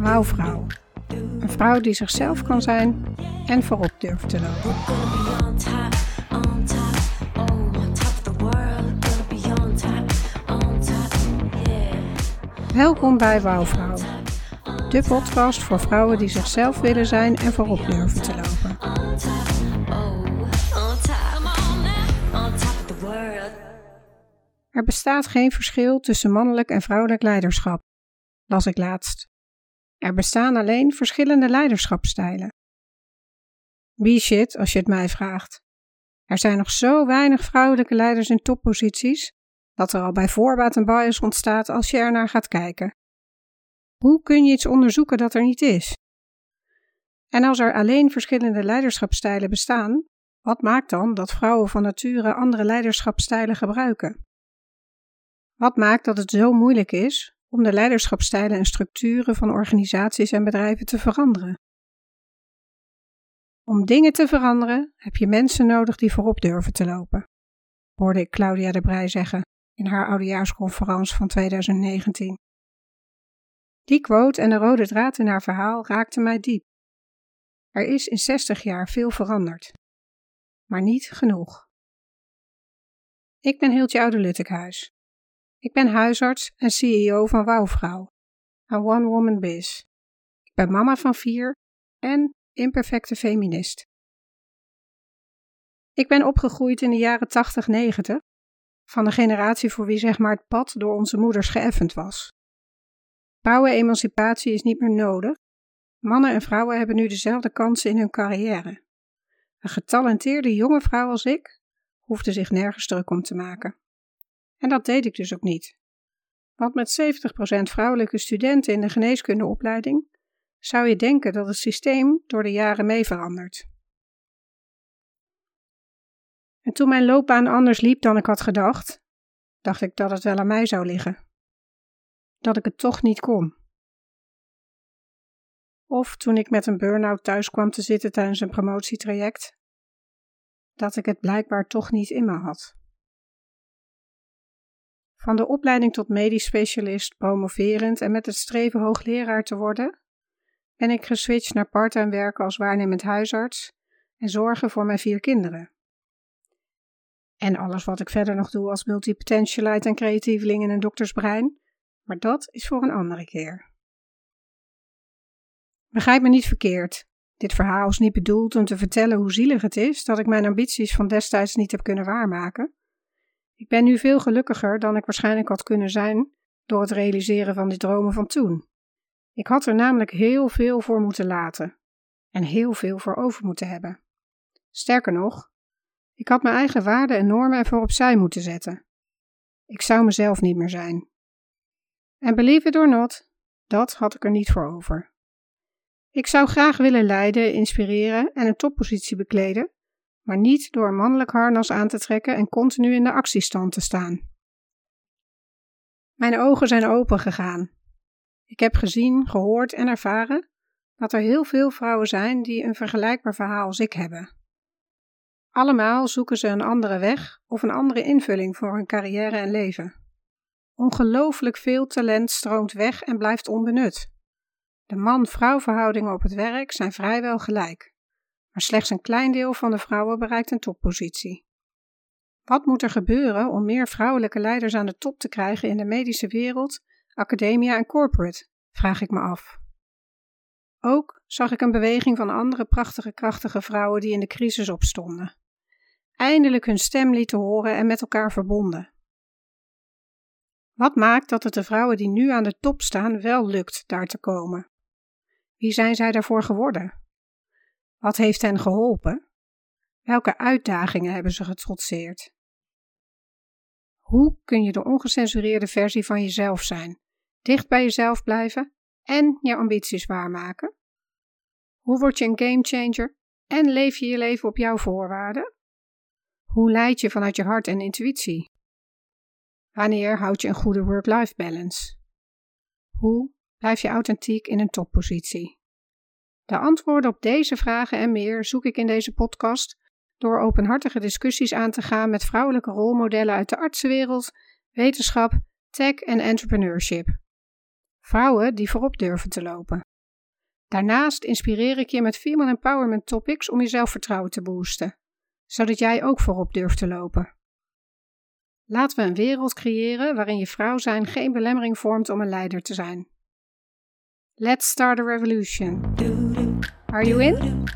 Wauwvrouw. Een vrouw die zichzelf kan zijn en voorop durft te lopen. Welkom bij Wauwvrouw, de podcast voor vrouwen die zichzelf willen zijn en voorop durven te lopen. Er bestaat geen verschil tussen mannelijk en vrouwelijk leiderschap, las ik laatst. Er bestaan alleen verschillende leiderschapstijlen. Wie shit, als je het mij vraagt. Er zijn nog zo weinig vrouwelijke leiders in topposities dat er al bij voorbaat een bias ontstaat als je er naar gaat kijken. Hoe kun je iets onderzoeken dat er niet is? En als er alleen verschillende leiderschapstijlen bestaan, wat maakt dan dat vrouwen van nature andere leiderschapstijlen gebruiken? Wat maakt dat het zo moeilijk is om de leiderschapstijlen en structuren van organisaties en bedrijven te veranderen? Om dingen te veranderen heb je mensen nodig die voorop durven te lopen, hoorde ik Claudia de Brij zeggen in haar oudejaarsconferentie van 2019. Die quote en de rode draad in haar verhaal raakten mij diep. Er is in 60 jaar veel veranderd, maar niet genoeg. Ik ben Hiltje Oude-Luttekhuis. Ik ben huisarts en CEO van Wouwvrouw, een one-woman biz. Ik ben mama van vier en imperfecte feminist. Ik ben opgegroeid in de jaren 80-90, van de generatie voor wie zeg maar het pad door onze moeders geëffend was. Vrouwenemancipatie is niet meer nodig. Mannen en vrouwen hebben nu dezelfde kansen in hun carrière. Een getalenteerde jonge vrouw als ik hoefde zich nergens druk om te maken. En dat deed ik dus ook niet. Want met 70% vrouwelijke studenten in de geneeskundeopleiding zou je denken dat het systeem door de jaren mee verandert. En toen mijn loopbaan anders liep dan ik had gedacht, dacht ik dat het wel aan mij zou liggen. Dat ik het toch niet kon. Of toen ik met een burn-out thuis kwam te zitten tijdens een promotietraject, dat ik het blijkbaar toch niet in me had. Van de opleiding tot medisch specialist, promoverend en met het streven hoogleraar te worden, ben ik geswitcht naar parttime werken als waarnemend huisarts en zorgen voor mijn vier kinderen. En alles wat ik verder nog doe als multipotentialite en creatieveling in een doktersbrein, maar dat is voor een andere keer. Begrijp me niet verkeerd. Dit verhaal is niet bedoeld om te vertellen hoe zielig het is dat ik mijn ambities van destijds niet heb kunnen waarmaken. Ik ben nu veel gelukkiger dan ik waarschijnlijk had kunnen zijn door het realiseren van die dromen van toen. Ik had er namelijk heel veel voor moeten laten en heel veel voor over moeten hebben. Sterker nog, ik had mijn eigen waarden en normen ervoor opzij moeten zetten. Ik zou mezelf niet meer zijn. En believe it or not, dat had ik er niet voor over. Ik zou graag willen leiden, inspireren en een toppositie bekleden, maar niet door een mannelijk harnas aan te trekken en continu in de actiestand te staan. Mijn ogen zijn open gegaan. Ik heb gezien, gehoord en ervaren dat er heel veel vrouwen zijn die een vergelijkbaar verhaal als ik hebben. Allemaal zoeken ze een andere weg of een andere invulling voor hun carrière en leven. Ongelooflijk veel talent stroomt weg en blijft onbenut. De man-vrouw verhoudingen op het werk zijn vrijwel gelijk maar slechts een klein deel van de vrouwen bereikt een toppositie. Wat moet er gebeuren om meer vrouwelijke leiders aan de top te krijgen in de medische wereld, academia en corporate? vraag ik me af. Ook zag ik een beweging van andere prachtige, krachtige vrouwen die in de crisis opstonden. Eindelijk hun stem lieten horen en met elkaar verbonden. Wat maakt dat het de vrouwen die nu aan de top staan wel lukt daar te komen? Wie zijn zij daarvoor geworden? Wat heeft hen geholpen? Welke uitdagingen hebben ze getrotseerd? Hoe kun je de ongecensureerde versie van jezelf zijn, dicht bij jezelf blijven en je ambities waarmaken? Hoe word je een gamechanger en leef je je leven op jouw voorwaarden? Hoe leid je vanuit je hart en intuïtie? Wanneer houd je een goede work-life balance? Hoe blijf je authentiek in een toppositie? De antwoorden op deze vragen en meer zoek ik in deze podcast door openhartige discussies aan te gaan met vrouwelijke rolmodellen uit de artsenwereld, wetenschap, tech en entrepreneurship. Vrouwen die voorop durven te lopen. Daarnaast inspireer ik je met female empowerment topics om je zelfvertrouwen te boosten, zodat jij ook voorop durft te lopen. Laten we een wereld creëren waarin je vrouw zijn geen belemmering vormt om een leider te zijn. Let's start a revolution. Are you in?